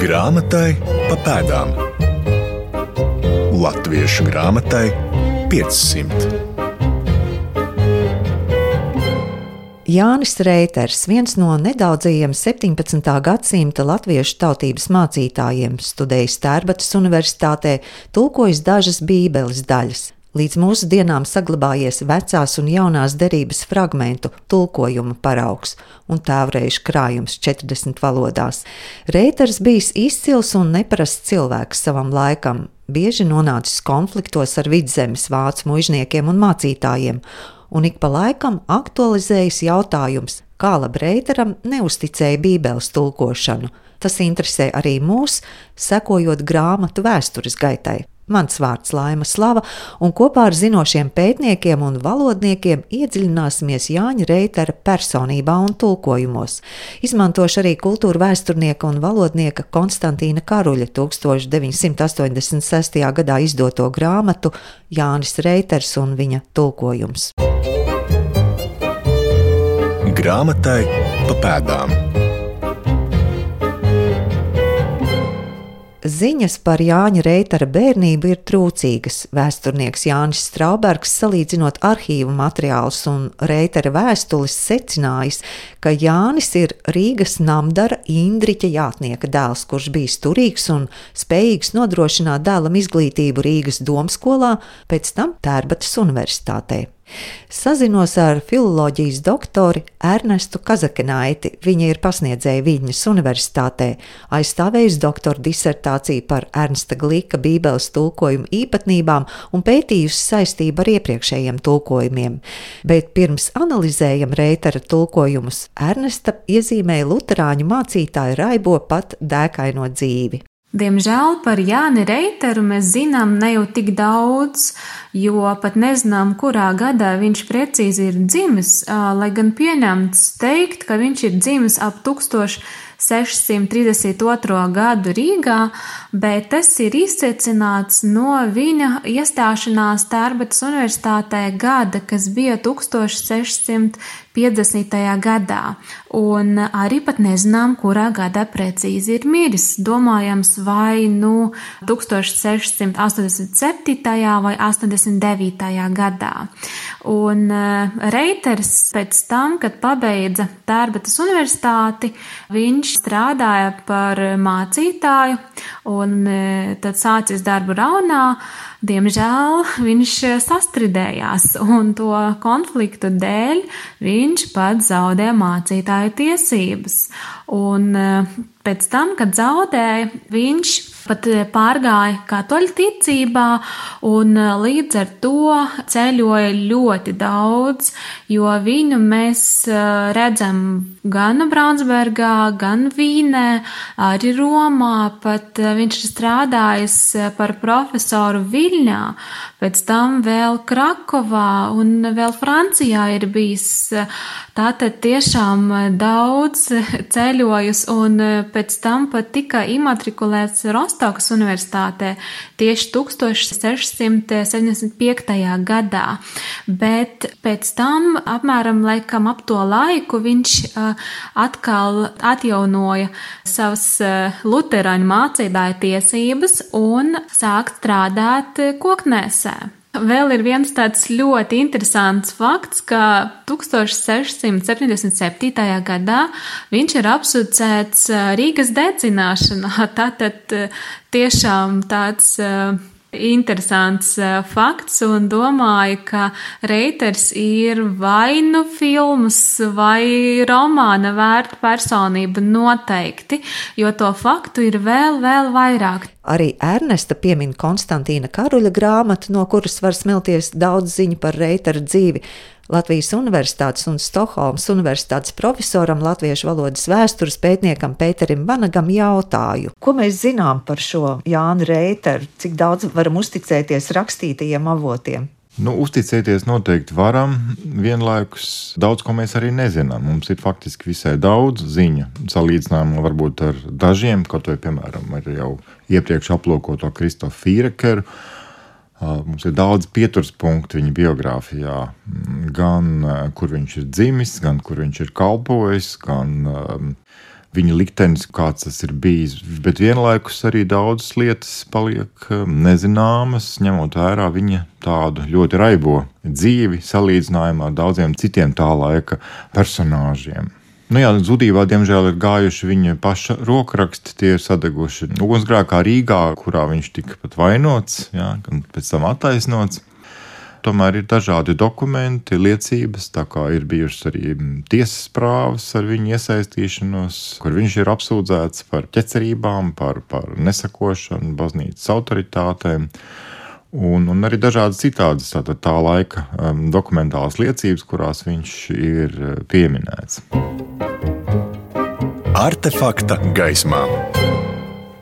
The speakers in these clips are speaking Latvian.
Grāmatai pa pēdām. Latviešu grāmatai 500. Jānis Reiters, viens no nedaudzajiem 17. gadsimta latviešu tautības mācītājiem, studējis Tērbatas Universitātē, tulkojis dažas Bībeles daļas. Līdz mūsdienām saglabājies vecās un jaunās derības fragmentu tulkojuma paraugs un tēvreiz krājums 40 valodās. Reiters bijis izcils un neparasts cilvēks savam laikam, bieži nonācis konfliktos ar vidzemes vācu mužniekiem un mācītājiem, un ik pa laikam aktualizējas jautājums, kā labi Reiteram neusticēja Bībeles tulkošanu. Tas interesē arī mūs, sekojot grāmatu vēstures gaitai. Mans vārds Laima Slava, un kopā ar zinošiem pētniekiem un valodniekiem iedziļināsimies Jāņa Reitera personībā un tulkojumos. Izmantošu arī kultūra vēsturnieka un valodnieka Konstantīna Karuļa 1986. gadā izdoto grāmatu Jānis Reiters un viņa tulkojums. Grāmatai pa pēdām. Ziņas par Jāņa Reitara bērnību ir trūcīgas. Vēsturnieks Jānis Straubergs, salīdzinot arhīvu materiālus un Reitara vēstules, secinājis, ka Jānis ir Rīgas namdara Indriķa jātnieka dēls, kurš bija turīgs un spējīgs nodrošināt dēlam izglītību Rīgas domskolā, pēc tam Tērbatas universitātē. Sazinos ar filoloģijas doktori Ernestu Kazakenaiti. Viņa ir pasniedzēja Viņas Universitātē, aizstāvējusi doktora disertāciju par Ernsta Glīka Bībeles tulkojumu īpatnībām un pētījusi saistību ar iepriekšējiem tulkojumiem. Bet pirms analizējam Reitera tulkojumus, Ernesta iezīmēja luterāņu mācītāju raibo pat dēkaino dzīvi. Diemžēl par Jāni Reiteru mēs zinām ne jau tik daudz, jo pat nezinām, kurā gadā viņš precīzi ir dzimis, lai gan pieņemts teikt, ka viņš ir dzimis ap 1632. gadu Rīgā, bet tas ir izcecināts no viņa iestāšanās Tērbatas universitātē gada, kas bija 1600. 50. gadā, un arī pat nezinām, kurā gadā precīzi ir miris. Domājams, vai nu 1687. vai 89. gadā. Un uh, Reiters pēc tam, kad pabeidza Tērbatas universitāti, viņš strādāja par mācītāju un uh, tad sācis darbu Raunā. Diemžēl viņš sastridējās, un to konfliktu dēļ viņš pat zaudēja mācītāju tiesības. Un eh, pēc tam, kad zaudēja, viņš pat eh, pārgāja katoļu ticībā, un eh, līdz ar to ceļoja ļoti daudz, jo viņu mēs redzam gan Braunsbergā, gan Vīnē, arī Romā, pat viņš ir strādājis par profesoru Viļņā, pēc tam vēl Krakovā un vēl Francijā ir bijis. Tātad tiešām daudz ceļojus un pēc tam pat tika imatrikulēts Rostokas universitātē tieši 1675. gadā. Bet pēc tam apmēram laikam ap to laiku viņš atkal atjaunoja savas luterāņu mācītāju tiesības un sāk strādāt koknēsē. Vēl ir viens tāds ļoti interesants fakts, ka 1677. gadā viņš ir apsūdzēts Rīgas dedzināšanā. Tātad tiešām tāds interesants uh, fakts un domāju, ka Reiters ir vai nu filmas vai romāna vērta personība noteikti, jo to faktu ir vēl, vēl vairāk. Arī Ernesta piemin Konstantīna Karuļa grāmatu, no kuras var smelties daudz ziņu par Reitera dzīvi. Latvijas Universitātes un Stokholmas Universitātes profesoram, latviešu valodas vēstures pētniekam Pēterim Vanagam jautāju, ko mēs zinām par šo Jānu Reiteru, cik daudz varam uzticēties rakstītajiem avotiem. Nu, uzticēties noteikti varam. Vienlaikus daudz ko mēs arī nezinām. Mums ir faktiski visai daudz ziņu, salīdzinājumā varbūt ar dažiem, kaut vai piemēram ar jau iepriekš aplūkoto Kristofu Fīrekeru Mums ir daudz pieturspunktu viņa biogrāfijā, gan kur viņš ir dzimis, gan kur viņš ir kalpojis, gan viņa liktenis, kāds tas ir bijis. Bet vienlaikus arī daudzas lietas paliek nezināmas, ņemot vērā viņa tādu ļoti raibo dzīvi salīdzinājumā ar daudziem citiem tā laika personāžiem. Nu jā, zudībā, diemžēl, ir gājuši viņa paša rokraksti. Tie ir sadeguši ugunsgrēkā Rīgā, kurā viņš tika pat vainots, jā, un pēc tam attaisnots. Tomēr ir dažādi dokumenti, liecības, tā kā ir bijušas arī tiesas prāvas ar viņu iesaistīšanos, kur viņš ir apsūdzēts par ķecerībām, par, par nesakošanu baznīcas autoritātēm. Un, un arī dažādas citādas tā, tā laika um, dokumentālas liecības, kurās viņš ir uh, pieminēts. Artefakta gaismā.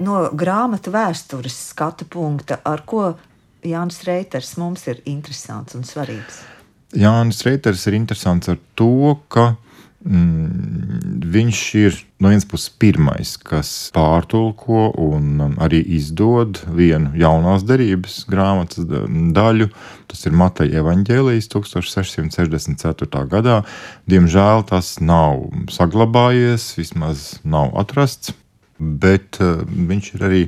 No grāmatu vēstures skatu punkta, ar ko Jānis Reiters mums ir interesants un svarīgs. Jānis Reiters ir interesants ar to, ka viņš ir no vienas puses pirmais, kas pārtulko un arī izdod vienu jaunās derības grāmatas daļu. Tas ir Mateja Evanģēlijas 1664. gadā. Diemžēl tas nav saglabājies, vismaz nav atrasts, bet uh, viņš ir arī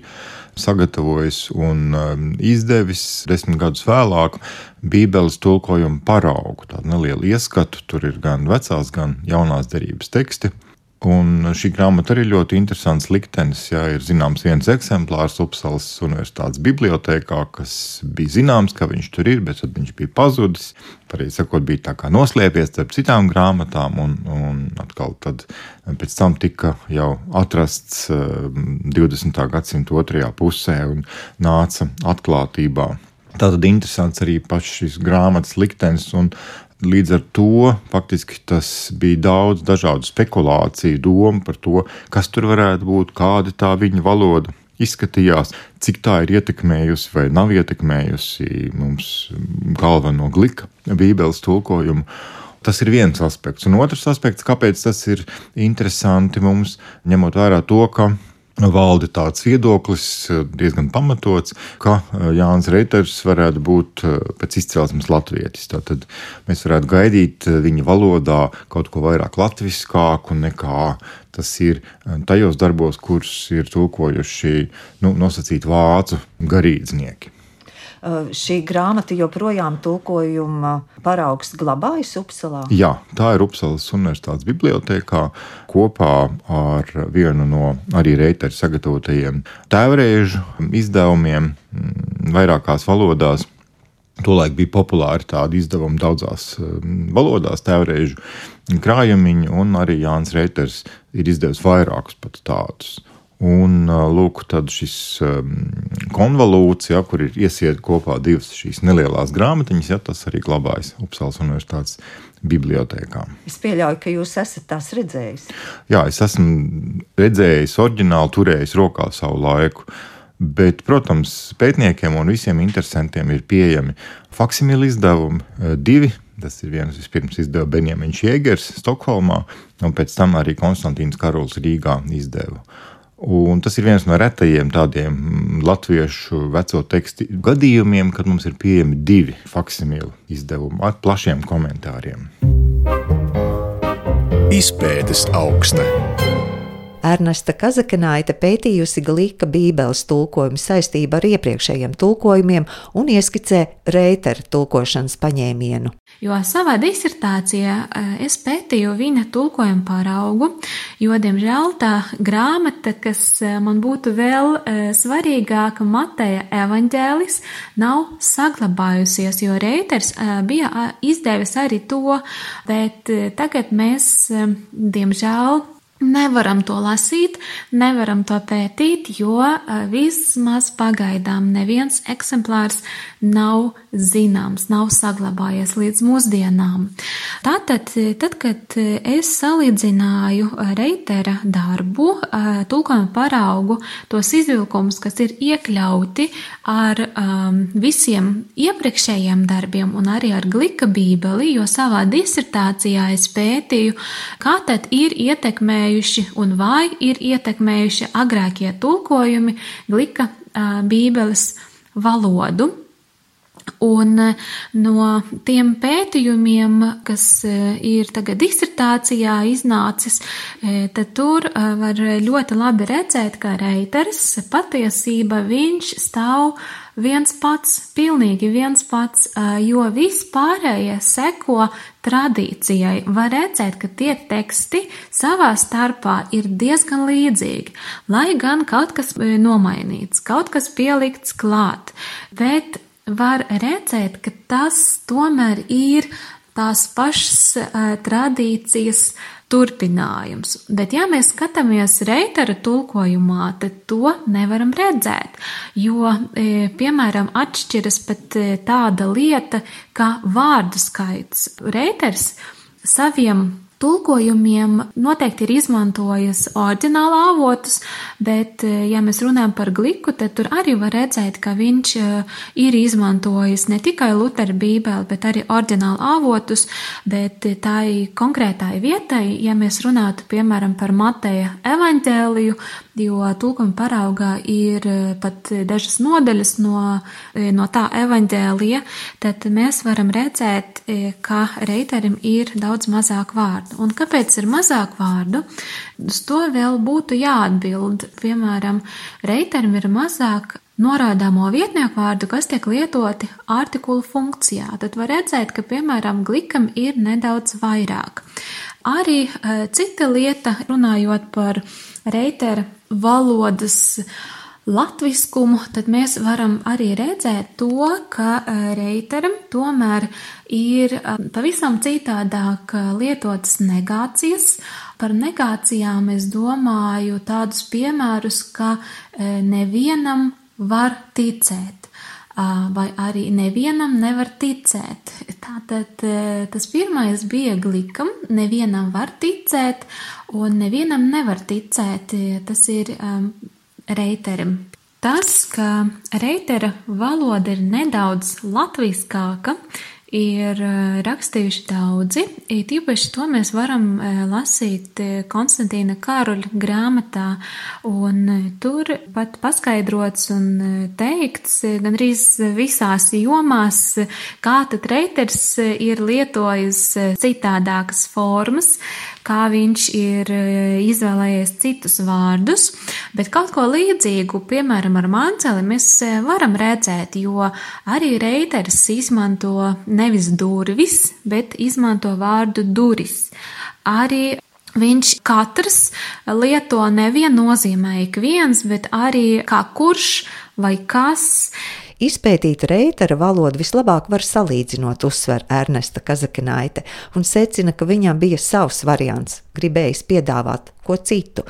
sagatavojis un um, izdevis desmit gadus vēlāk Bībeles tulkojumu paraugu, tādu nelielu ieskatu. Tur ir gan vecās, gan jaunās derības teksti. Un šī grāmata arī ļoti interesants liktenis. Jā, ir zināms viens eksemplārs Upsalas Universitātes bibliotekā, kas bija zināms, ka viņš tur ir, bet viņš bija pazudis. Pareizi sakot, bija tā kā noslēpies starp citām grāmatām, un, un atkal tad pēc tam tika jau atrasts 20. Eh, gadsimta otrajā pusē un nāca atklātībā. Tātad interesants arī pašs šīs grāmatas liktenis, un Līdz ar to faktiski tas bija daudz dažādu spekulāciju, domu par to, kas tur varētu būt, kāda tā viņa valoda izskatījās, cik tā ir ietekmējusi vai nav ietekmējusi mums galveno glika Bībeles tulkojumu. Tas ir viens aspekts. Un otrs aspekts, kāpēc tas ir interesanti mums, ņemot vērā to, ka valda tāds viedoklis, diezgan pamatots, ka eh, Jānis Reiters varētu būt eh, pēc izcelsmes latvietis. Tad mēs varētu gaidīt eh, viņa valodā kaut ko vairāk latviskāku nekā tas ir tajos darbos, kurus ir tulkojuši nu, nosacīti vācu garīdznieki. Eh, šī grāmata joprojām tulkojuma paraugs glabājas Upsalā? Jā, tā ir Upsalas Universitātes bibliotekā kopā ar vienu no arī Reitera sagatavotajiem tēvrēžu izdevumiem mm, vairākās valodās. Tolaik bija populāri tādi izdevumi daudzās mm, valodās, tēvreizu krājumiņi, un arī Jānis Reiters ir izdevis vairākus pat tādus. Un lūk, tad šis konvolūts, ja, kur ir iesiet kopā divas šīs nelielās grāmatiņas, ja, tas arī glabājas Upsalas Universitātes bibliotekā. Es pieļauju, ka jūs esat tās redzējis. Jā, es esmu redzējis oriģināli, turējis rokā savu laiku. Bet, protams, pētniekiem un visiem interesantiem ir pieejami faksimili izdevumi, divi. Tas ir viens vispirms izdeva Benjamins Jēgers Stokholmā, un pēc tam arī Konstantīns Karols Rīgā izdeva. Un tas ir viens no retajiem tādiem mm, latviešu veco tekstu gadījumiem, kad mums ir pieejami divi faksimili izdevumi ar plašiem komentāriem. Izpētes augsta. Ernesta Kazakanaita pētījusi Glīka Bībeles tulkojumu saistībā ar iepriekšējiem tulkojumiem un ieskicē Reitera tulkošanas paņēmienu. Jo savā disertācijā eh, es pētīju viņa tulkojumu paraugu, jo, diemžēl, tā grāmata, kas eh, man būtu vēl eh, svarīgāka, Mateja evaņģēlis, nav saglabājusies, jo Reiters bija izdevis arī to, bet tagad mēs, diemžēl, Nevaram to lasīt, nevaram to pētīt, jo vismaz pagaidām neviens eksemplārs nav zināms, nav saglabājies līdz mūsdienām. Tātad, tad, kad es salīdzināju Reitera darbu, tulkojuma paraugu, tos izvilkumus, kas ir iekļauti ar um, visiem iepriekšējiem darbiem un arī ar glika bībeli, jo savā disertācijā es pētīju, kā tad ir ietekmējuši un vai ir ietekmējuši agrākie tulkojumi glika bībeles valodu. Un no tiem pētījumiem, kas ir tagad disertācijā iznācis, tad tur var ļoti labi redzēt, ka reiters patiesība viņš stāv viens pats, pilnīgi viens pats, jo viss pārējie seko tradīcijai. Var redzēt, ka tie teksti savā starpā ir diezgan līdzīgi, lai gan kaut kas nomainīts, kaut kas pielikts klāt, bet var redzēt, ka tas tomēr ir tās pašas uh, tradīcijas turpinājums. Bet, ja mēs skatāmies reitera tulkojumā, tad to nevaram redzēt, jo, e, piemēram, atšķiras pat e, tāda lieta kā vārdu skaits. Reiters saviem tulkojumiem noteikti ir izmantojis oriģināla avotus, bet, eh, ja mēs runājam par gliku, tad tur arī var redzēt, ka viņš eh, ir izmantojis ne tikai Lutera bībeli, bet arī oriģināla avotus, bet tai konkrētai vietai, ja mēs runātu, piemēram, par Mateja evaņģēliju, jo tulkuma paraugā ir eh, pat dažas nodaļas no, no tā evaņģēlija, tad mēs varam redzēt, ka reiterim ir daudz mazāk vārdu. Un kāpēc ir mazāk vārdu? Uz to vēl būtu jāatbild. Piemēram, reiterim ir mazāk norādāmo vietnieku vārdu, kas tiek lietoti artikulu funkcijā. Tad var redzēt, ka, piemēram, glikam ir nedaudz vairāk. Arī e, cita lieta, runājot par reitera valodas latviskumu, tad mēs varam arī redzēt to, ka e, reiteram tomēr ir e, pavisam citādāk lietotas negācijas. Par negācijām es domāju tādus piemērus, ka nevienam var ticēt. Vai arī nevienam nevar ticēt. Tātad tas pirmais bija glikam, nevienam var ticēt, un nevienam nevar ticēt. Tas ir um, reiterim. Tas, ka reitera valoda ir nedaudz latviskāka, ir eh, rakstījuši daudzi. Tīpaši to mēs varam eh, lasīt eh, Konstantīna Kāruļa grāmatā, un tur pat paskaidrots un teikts gandrīz visās jomās, kā tad reiters ir lietojis citādākas formas, kā viņš ir izvēlējies citus vārdus, bet kaut ko līdzīgu, piemēram, ar māceli mēs varam redzēt, jo arī reiters izmanto nevis durvis, bet izmanto vārdu duris. Arī viņš katrs lieto nevienu nozīmē ik viens, bet arī kā kurš vai kas. Izpētīt reitera valodu vislabāk var salīdzinot, uzsver Ernesta Kazakinaite, un secina, ka viņam bija savs variants, gribējis piedāvāt ko citu.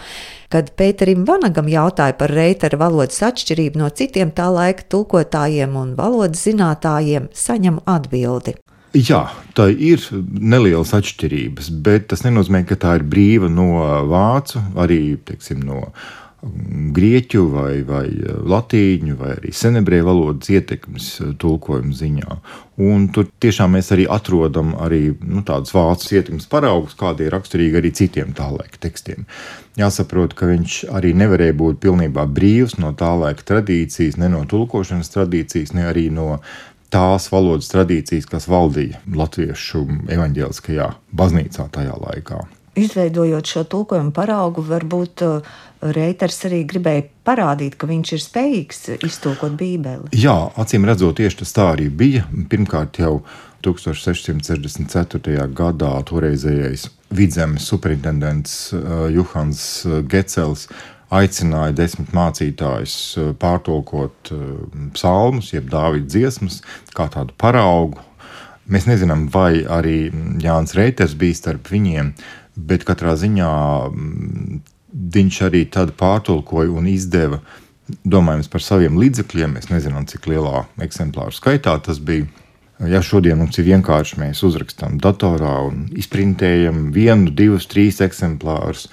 Kad Pēterim Vanagam jautāja par reitera valodas atšķirību no citiem tā laika tulkotājiem un valodas zinātājiem, saņem atbildi. Jā, tā ir nelielas atšķirības, bet tas nenozīmē, ka tā ir brīva no vācu, arī teiksim, no grieķu vai, vai latīņu vai arī senebriešu valodas ietekmes tulkojuma ziņā. Un tur tiešām mēs arī atrodam arī nu, tādus vācu ietekmes paraugus, kādi ir raksturīgi arī citiem tā laika tekstiem. Jāsaprot, ka viņš arī nevarēja būt pilnībā brīvs no tā laika tradīcijas, ne no tulkošanas tradīcijas, ne arī no tās valodas tradīcijas, kas valdīja latviešu evaņģēliskajā baznīcā tajā laikā. Izveidojot šo tulkojumu paraugu, varbūt uh, Reiters arī gribēja parādīt, ka viņš ir spējīgs iztulkot Bībeli. Jā, acīm redzot, tieši tas tā arī bija. Pirmkārt, jau 1664. gadā toreizējais vidzemes superintendents uh, Johans Gecels aicināja desmit mācītājus eh, pārtulkot psalmus, jeb dāvida dziesmas, kā tādu paraugu. Mēs nezinām, vai arī Jānis Reiters bija starp viņiem, bet katrā ziņā mm, viņš arī tad pārtulkoja un izdeva. Domājams par saviem līdzekļiem, mēs nezinām, cik lielā eksemplāru skaitā tas bija. Ja šodien mums ir vienkārši mēs uzrakstām datorā un izprintējam vienu, divus, trīs eksemplārus,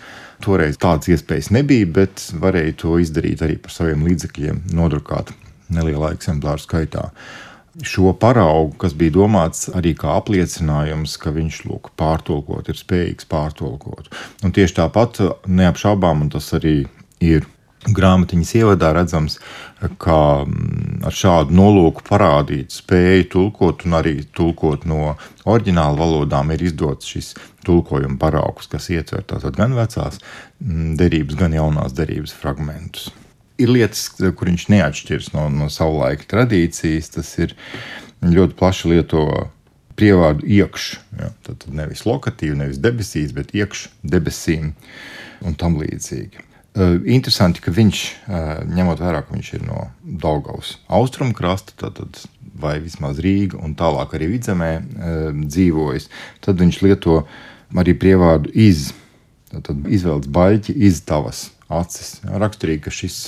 Toreiz tādas iespējas nebija, bet varēja to izdarīt arī par saviem līdzekļiem, nodrukāt nelielā eksemplāru skaitā. Šo paraugu, kas bija domāts arī kā apliecinājums, ka viņš lūk, pārtulkot, ir spējīgs pārtulkot. Un tieši tāpat neapšaubām, un tas arī ir grāmatiņas ievadā redzams, ka mm, ar šādu nolūku parādīt spēju tulkot un arī tulkot no oriģināla valodām ir izdots šis tulkojuma paraugs, kas ietver tātad gan vecās mm, derības, gan jaunās derības fragmentus. Ir lietas, kur viņš neatšķiras no, no savulaika tradīcijas. Tas ir ļoti plaši lieto prievārdu iekšā. Ja, tad nevis lokatīvi, nevis debesīs, bet iekšā debesīm un tam līdzīgi. Uh, interesanti, ka viņš, uh, ņemot vērā, ka viņš ir no Daugaus austrumu krasta, tad, vai vismaz Rīga un tālāk arī vidzemē uh, dzīvojas, tad viņš lieto arī prievārdu iz. Tad izvēlēts baļķi iz tavas acis. Raksturīgi, ka šis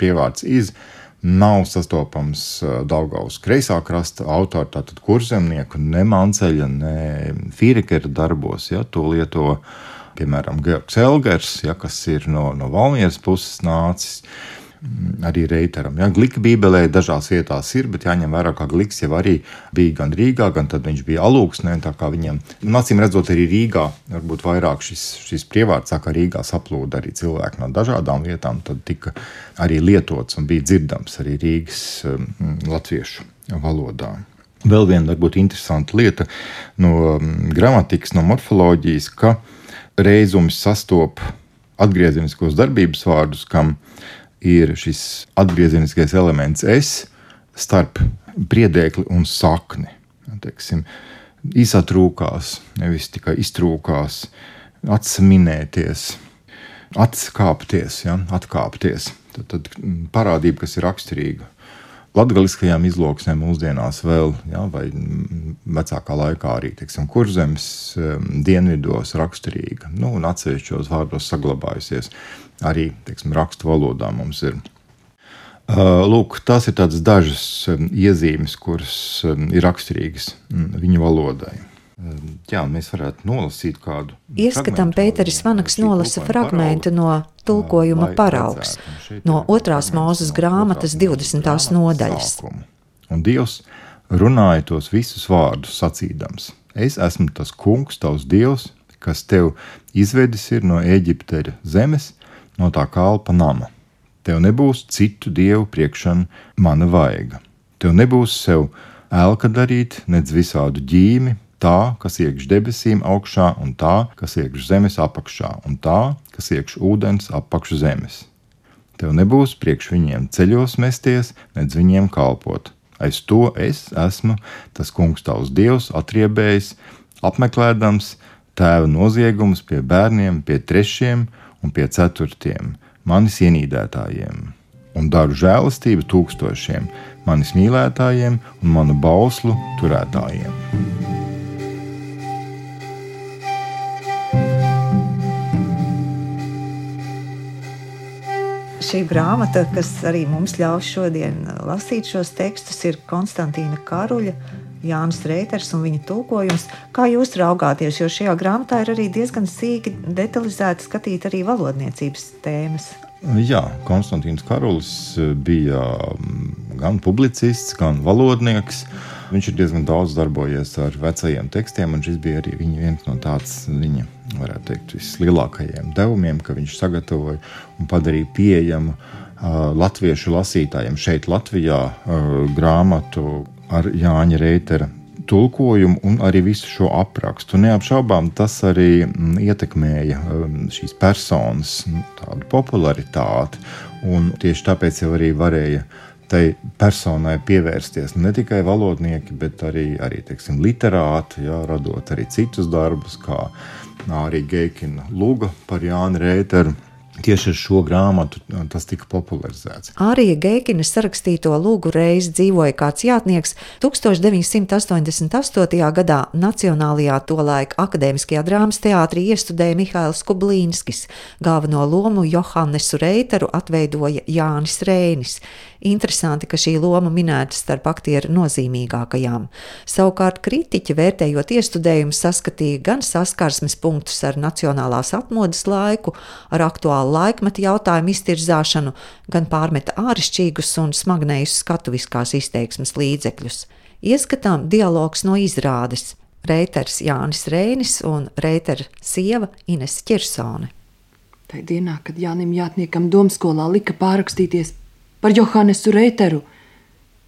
pievārds iz nav sastopams Daugaus kreisā krasta autora, tātad kurzemnieku, ne Manceļa, ne Fīrekera darbos. Ja, to lieto piemēram, Georgs Elgers, ja, kas ir no, no Valmieras puses nācis. Mm, arī Reiteram. Ja, glika bībelē dažās vietās ir, bet jāņem vērā, ka Gliks jau arī bija gan Rīgā, gan tad viņš bija alūksnē. Tā kā viņam, acīm redzot, arī Rīgā varbūt vairāk šis, šis prievārds, kā Rīgā saplūda arī cilvēki no dažādām vietām, tad tika arī lietots un bija dzirdams arī Rīgas um, latviešu valodā. Vēl viena varbūt interesanta lieta no um, gramatikas, no morfoloģijas, ka reizums sastop atgriezeniskos darbības vārdus, kam ir šis atgriezeniskais elements es starp priedēkli un sakni. Teiksim, izsatrūkās, nevis tikai iztrūkās, atsaminēties, atskāpties, ja, atkāpties. Tad, tad parādība, kas ir raksturīga latgaliskajām izloksnēm mūsdienās vēl, ja, vai vecākā laikā arī, teiksim, kurzemes dienvidos raksturīga, nu, un atsevišķos vārdos saglabājusies arī, teiksim, rakstu valodā mums ir. Lūk, tās ir dažas iezīmes, kuras ir raksturīgas viņu valodai. Jā, mēs varētu nolasīt kādu. Ieskatām Pēteris Vanaks nolasa fragmentu no tulkojuma paraugs no otrās mūzes grāmatas 20. nodaļas. Un Dievs runāja tos visus vārdus sacīdams: Es esmu tas kungs, tavs dievs, kas tev izvedis ir no Eģipteļa zemes, no tā kalpa nama. Tev nebūs citu dievu priekšana mana vaiga. Tev nebūs sev ēlka darīt, nedz visādu ģīmi, tā, kas iekš debesīm augšā, un tā, kas iekš zemes apakšā, un tā, kas iekš ūdens apakš zemes. Tev nebūs priekš viņiem ceļos mesties, nedz viņiem kalpot. Aiz to es esmu tas kungs tavs dievs, atriebējis, apmeklēdams tēva noziegumus pie bērniem, pie trešiem un pie ceturtiem, manis ienīdētājiem, un daru žēlastību tūkstošiem, manis mīlētājiem un manu bauslu turētājiem. Šī grāmata, kas arī mums ļaus šodien lasīt šos tekstus, ir Konstantīna Karuļa. Jānis Reiters un viņa tulkojums. Kā jūs raugāties, jo šajā grāmatā ir arī diezgan sīki detalizēti skatīt arī valodniecības tēmas. Jā, Konstantīns Karulis bija mm, gan publicists, gan valodnieks. Viņš ir diezgan daudz darbojies ar vecajiem tekstiem, un šis bija arī viens no tāds viņa varētu teikt, vislielākajiem devumiem, ka viņš sagatavoja un padarīja pieejamu uh, latviešu lasītājiem šeit, Latvijā, uh, grāmatu ar Jāņa Reitera tulkojumu un arī visu šo aprakstu. Neapšaubām tas arī ietekmēja šīs personas nu, popularitāti, un tieši tāpēc jau arī varēja tai personai pievērsties ne tikai valodnieki, bet arī, arī teiksim, literāti, jā, radot arī citus darbus, kā arī Geikina Lūga par Jānu Rēteru. Tieši ar šo grāmatu tas tika popularizēts. Arī Geikina sarakstīto lūgu reizi dzīvoja kāds jātnieks 1988. gadā Nacionālajā tolaika akadēmiskajā drāmas teātrī iestudēja Mihails Kublīnskis. Galveno lomu Johannesu Reiteru atveidoja Jānis Reinis. Interesanti, ka šī loma minēta starp aktieru nozīmīgākajām. Savukārt kritiķi, vērtējot iestudējumu, saskatīja gan saskarsmes punktus ar nacionālās atmodas laiku, ar aktuālu laikmetu jautājumu iztirzāšanu, gan pārmeta āršķirīgus un smagnējus skatuviskās izteiksmes līdzekļus. Ieskatām dialogs no izrādes. Reiters Jānis Rēnis un Reitera sieva Ines Čirsone. Tai dienā, kad Jānim Jātniekam domskolā lika pārakstīties par Johannesu Reiteru,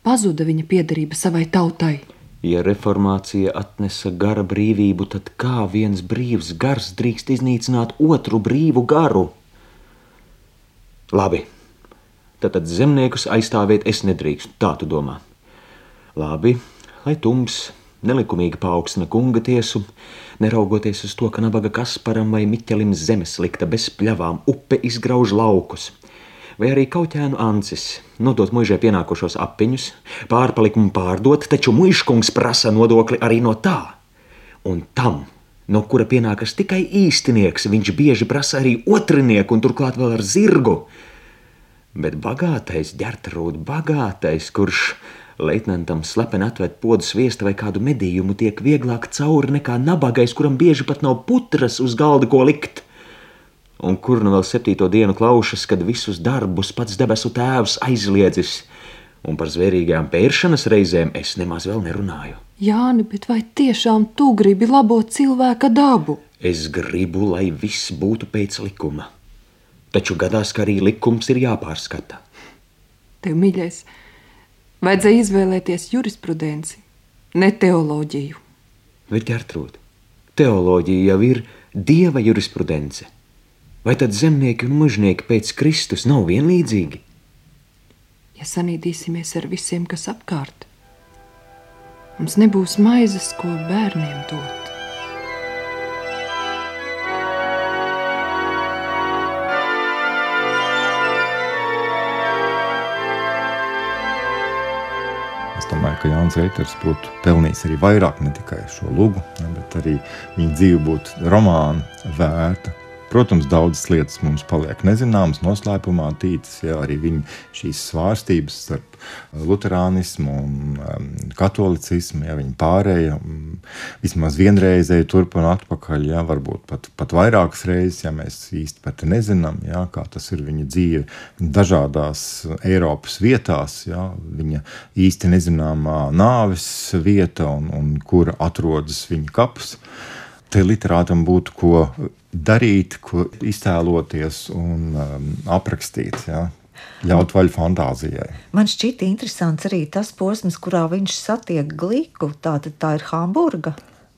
pazuda viņa piederība savai tautai. Ja reformācija atnesa gara brīvību, tad kā viens brīvs gars drīkst iznīcināt otru brīvu garu? Labi, tad, tad zemniekus aizstāvēt es nedrīkstu, tā tu domā. Labi, lai tums nelikumīgi paaugstina kunga tiesu, neraugoties uz to, ka nabaga Kasparam vai Miķelim zemes likta bez pļavām, upe izgrauž laukus. Vai arī kauķēnu ancis nodot mužai pienākošos apiņus, pārpalikumu pārdot, taču mužkungs prasa nodokli arī no tā. Un tam, no kura pienākas tikai īstinieks, viņš bieži prasa arī otrnieku un turklāt vēl ar zirgu. Bet bagātais, ģērtrūt bagātais, kurš Leitnantam slepeni atved podu sviestu vai kādu medījumu, tiek vieglāk cauri nekā nabagais, kuram bieži pat nav putras uz galda, ko likt. Un kur nu vēl septīto dienu klaušas, kad visus darbus pats debesu tēvs aizliedzis, un par zvērīgām pēršanas reizēm es nemaz vēl nerunāju. Jāni, bet vai tiešām tu gribi labot cilvēka dabu? Es gribu, lai viss būtu pēc likuma. Taču gadās, ka arī likums ir jāpārskata. Tev, mīļais, Vajadzēja izvēlēties jurisprudenci, ne teoloģiju. Bet, Gertrūda, teoloģija jau ir dieva jurisprudence. Vai tad zemnieki un mužnieki pēc Kristus nav vienlīdzīgi? Ja sanīdīsimies ar visiem, kas apkārt, mums nebūs maizes, ko bērniem dot. domāju, ka Jānis Reiters būtu pelnījis arī vairāk, ne tikai šo lugu, bet arī viņa dzīve būtu romāna vērta. Protams, daudzas lietas mums paliek nezināmas, noslēpumā tītas, ja arī viņa šīs svārstības starp uh, luterānismu un um, katolicismu, ja viņa pārēja um, vismaz vienreizēji turp un atpakaļ, ja varbūt pat, pat vairākas reizes, ja mēs īsti pat nezinām, ja, kā tas ir viņa dzīve dažādās Eiropas vietās, ja, viņa īsti nezināmā nāves vieta un, un kur atrodas viņa kaps. Te literātam būtu ko darīt, ko iztēloties un um, aprakstīt. Ja? Ļaut vaļu fantāzijai. Man šķita interesants arī tas posms, kurā viņš satiek gliku. Tā, tā ir Hamburga.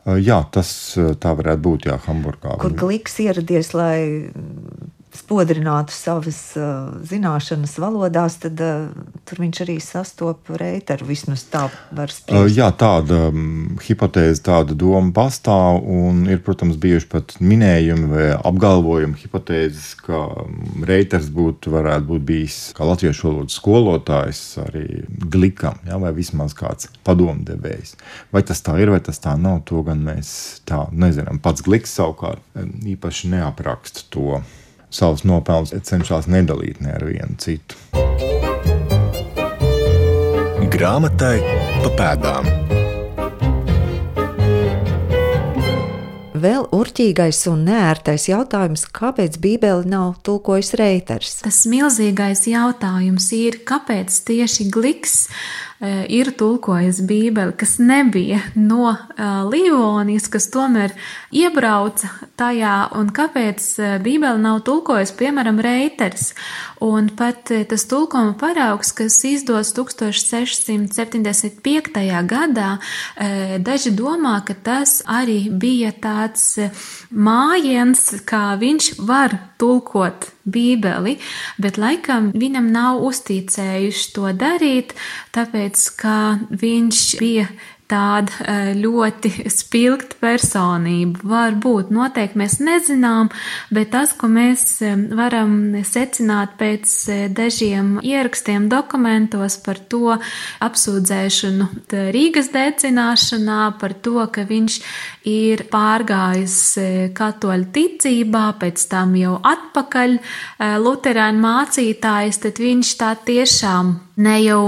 Uh, jā, tas uh, tā varētu būt. Jā, Hamburgā. Kur gliks ieradies, lai spodrinātu savas uh, zināšanas valodās, tad uh, tur viņš arī sastopa reiteru. Vismaz tā var spriest. Uh, jā, tāda um, hipotēze, tāda doma pastāv, un ir, protams, bijuši pat minējumi vai apgalvojumi hipotēzes, ka um, reiters būtu, varētu būt bijis kā latviešu valodas skolotājs arī glikam, jā, vai vismaz kāds padomdevējs. Vai tas tā ir, vai tas tā nav, to gan mēs tā nezinām. Pats gliks savukārt īpaši neapraksta to savus nopelnus cenšas nedalīt ne ar vienu citu. Grāmatai pa pēdām. Vēl urķīgais un neērtais jautājums, kāpēc Bībele nav tulkojis reiters? Tas milzīgais jautājums ir, kāpēc tieši gliks ir tulkojis Bībeli, kas nebija no eh, Livonijas, kas tomēr iebrauca tajā, un kāpēc eh, Bībeli nav tulkojis, piemēram, Reiters. Un pat tas tulkojuma paraugs, kas izdos 1675. gadā, daži domā, ka tas arī bija tāds mājiens, kā viņš var tulkot Bībeli, bet laikam viņam nav uzticējuši to darīt, tāpēc, ka viņš bija tāda eh, ļoti spilgta personība. Varbūt noteikti mēs nezinām, bet tas, ko mēs eh, varam secināt pēc eh, dažiem ierakstiem dokumentos par to apsūdzēšanu Rīgas decināšanā, par to, ka viņš ir pārgājis katoļu ticībā, pēc tam jau atpakaļ luterāņu mācītājs, tad viņš tā tiešām ne jau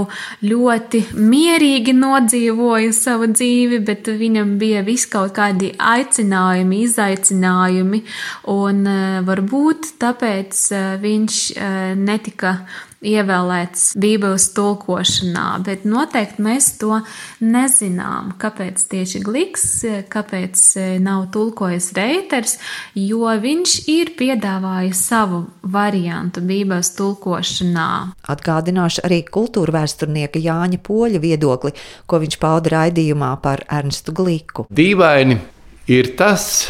ļoti mierīgi nodzīvoja savu dzīvi, bet viņam bija viskaut kādi aicinājumi, izaicinājumi, un varbūt tāpēc viņš netika ievēlēts Bībeles tulkošanā, bet noteikti mēs to nezinām, kāpēc tieši Gliks, kāpēc nav tulkojis Reiters, jo viņš ir piedāvājis savu variantu Bībeles tulkošanā. Atgādināšu arī kultūra vēsturnieka Jāņa Poļa viedokli, ko viņš pauda raidījumā par Ernstu Gliku. Dīvaini ir tas,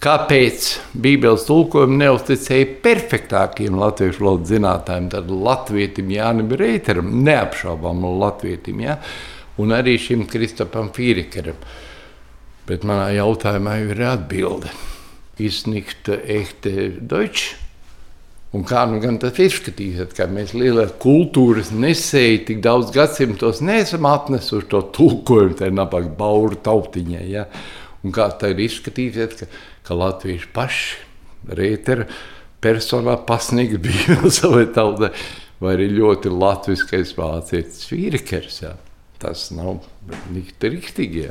Kāpēc Bībeles tulkojumu neuzticēja perfektākiem latviešu valodas zinātājiem, tad Latvijam Jānis Reiteram, neapšaubām Latvijam, ja? un arī šim Kristapam Fīrikeram. Bet manā jautājumā ir atbilde. Iznīkta echte Deutsch. Un kā nu gan tas izskatīsies, ka mēs lielā kultūras nesēji tik daudz gadsimtos neesam atnesuši to tulkojumu, tā nabaga bauru tautiņai. Ja? Un kā tā ir izskatīsies, ka ka latvieši paši rētera personā pasniegts bija savai tautai, vai arī ļoti latviskais vācietis Vīrikers. Jā. Tas nav rīktīgi.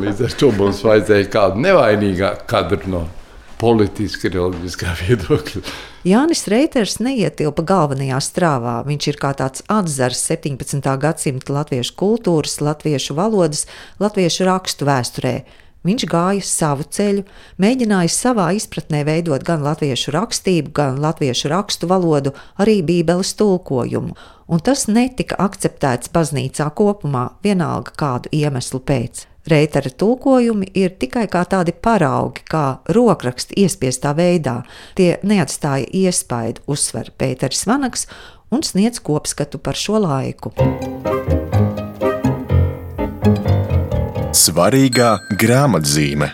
Līdz ar to mums vajadzēja kādu nevainīgāku kadru no politiski reliģiskā viedokļa. Jānis Reiters neietilpa galvenajā strāvā. Viņš ir kā tāds atzars 17. gadsimta latviešu kultūras, latviešu valodas, latviešu rakstu vēsturē. Viņš gāja savu ceļu, mēģināja savā izpratnē veidot gan latviešu rakstību, gan latviešu rakstu valodu, arī Bībeles tulkojumu, un tas netika akceptēts baznīcā kopumā, vienalga kādu iemeslu pēc. Reitera tulkojumi ir tikai kā tādi paraugi, kā rokraksti iespiestā veidā. Tie neatstāja iespaidu, uzsver Pēters Vanaks un sniedz kopskatu par šo laiku. Svarīgā grāmatzīme.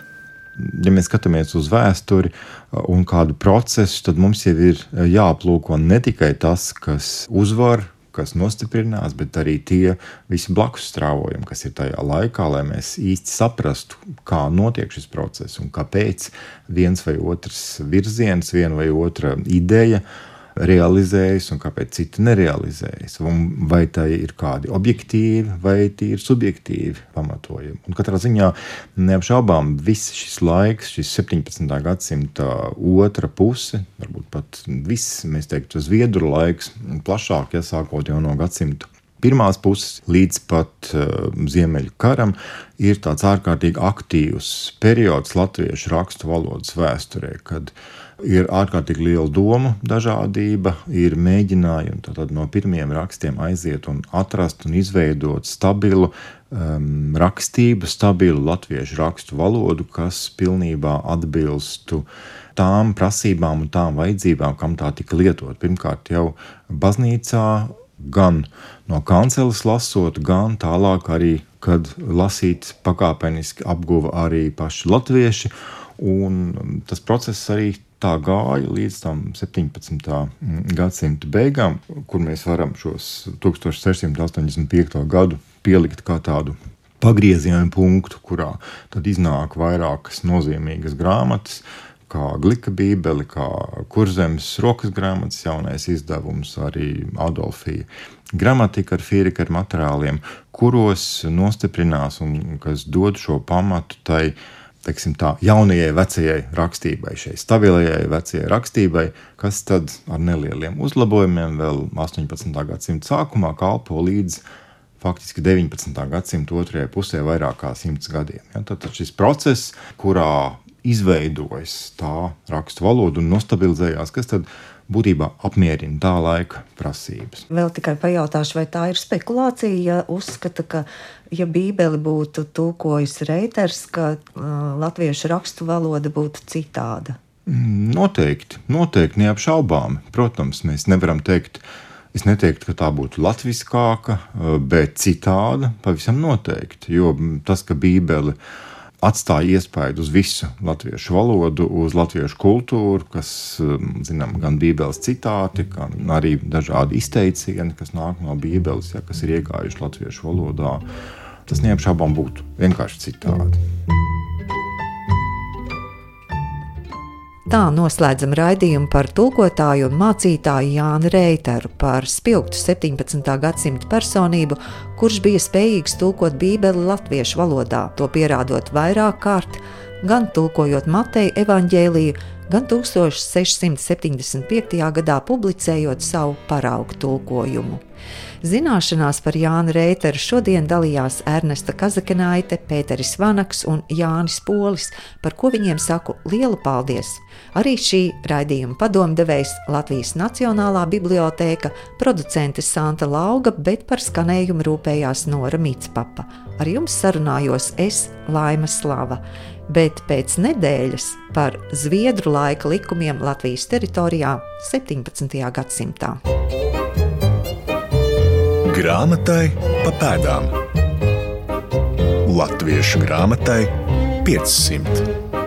Ja mēs skatāmies uz vēsturi un kādu procesu, tad mums jau ir jāaplūko ne tikai tas, kas uzvar, kas nostiprinās, bet arī tie visi blakus strāvojumi, kas ir tajā laikā, lai mēs īsti saprastu, kā notiek šis process un kāpēc viens vai otrs virziens, viena vai otra ideja realizējas un kāpēc citi nerealizējas. Un vai tai ir kādi objektīvi vai tīri subjektīvi pamatojumi. Un katrā ziņā neapšaubām viss šis laiks, šis 17. gadsimta otra puse, varbūt pat viss, mēs teiktu, zviedru laiks, plašāk, ja sākot jau no gadsimta pirmās puses līdz pat uh, Ziemeļu karam ir tāds ārkārtīgi aktīvs periods latviešu rakstu valodas vēsturē, kad ir ārkārtīgi liela domu dažādība, ir mēģinājumi no pirmiem rakstiem aiziet un atrast un izveidot stabilu um, rakstību, stabilu latviešu rakstu valodu, kas pilnībā atbilstu tām prasībām un tām vajadzībām, kam tā tika lietot. Pirmkārt, jau baznīcā, gan no kanceles lasot, gan tālāk arī, kad lasīt pakāpeniski apguva arī paši latvieši. Un tas process arī tā gāja līdz tam 17. gadsimta beigām, kur mēs varam šos 1685. gadu pielikt kā tādu pagrieziena punktu, kurā tad iznāk vairākas nozīmīgas grāmatas, kā Glika Bībele, kā Kurzemes rokas grāmatas jaunais izdevums, arī Adolfija gramatika ar fīrika ar materiāliem, kuros nostiprinās un kas dod šo pamatu tai teiksim, tā, jaunajai, vecajai rakstībai, šai stabilajai, vecajai rakstībai, kas tad ar nelieliem uzlabojumiem vēl 18. gadsimta sākumā kalpo līdz faktiski 19. gadsimta otrajai pusē, vairāk kā simts gadiem. Ja? Tad, šis process, kurā izveidojas tā rakstu valoda un nostabilizējās, kas tad būtībā apmierina tā laika prasības. Vēl tikai pajautāšu, vai tā ir spekulācija, ja uzskata, ka, ja Bībeli būtu tulkojis Reiters, ka uh, latviešu rakstu valoda būtu citāda. Noteikti, noteikti neapšaubāmi. Protams, mēs nevaram teikt, es neteiktu, ka tā būtu latviskāka, bet citāda pavisam noteikti. Jo tas, ka Bībele ir atstāja iespaidu uz visu latviešu valodu, uz latviešu kultūru, kas, um, zinām, gan Bībeles citāti, gan arī dažādi izteicieni, kas nāk no Bībeles, ja, kas ir iegājuši latviešu valodā. Tas neapšaubām būtu vienkārši citādi. Tā noslēdzam raidījumu par tulkotāju un mācītāju Jānu Reiteru, par spilgtu 17. gadsimta personību, kurš bija spējīgs tulkot Bībeli latviešu valodā, to pierādot vairāk kārt, gan tulkojot Mateja evaņģēliju, gan 1675. gadā publicējot savu paraugu tulkojumu. Zināšanās par Jānu Reiteru šodien dalījās Ernesta Kazakenaite, Pēteris Vanaks un Jānis Polis, par ko viņiem saku lielu paldies. Arī šī raidījuma padomdevējs Latvijas Nacionālā bibliotēka, producente Santa Lauga, bet par skanējumu rūpējās Nora Mitspapa. Ar jums sarunājos es, Laima Slava bet pēc nedēļas par Zviedru laika likumiem Latvijas teritorijā 17. gadsimtā. Grāmatai pa pēdām. Latviešu grāmatai 500.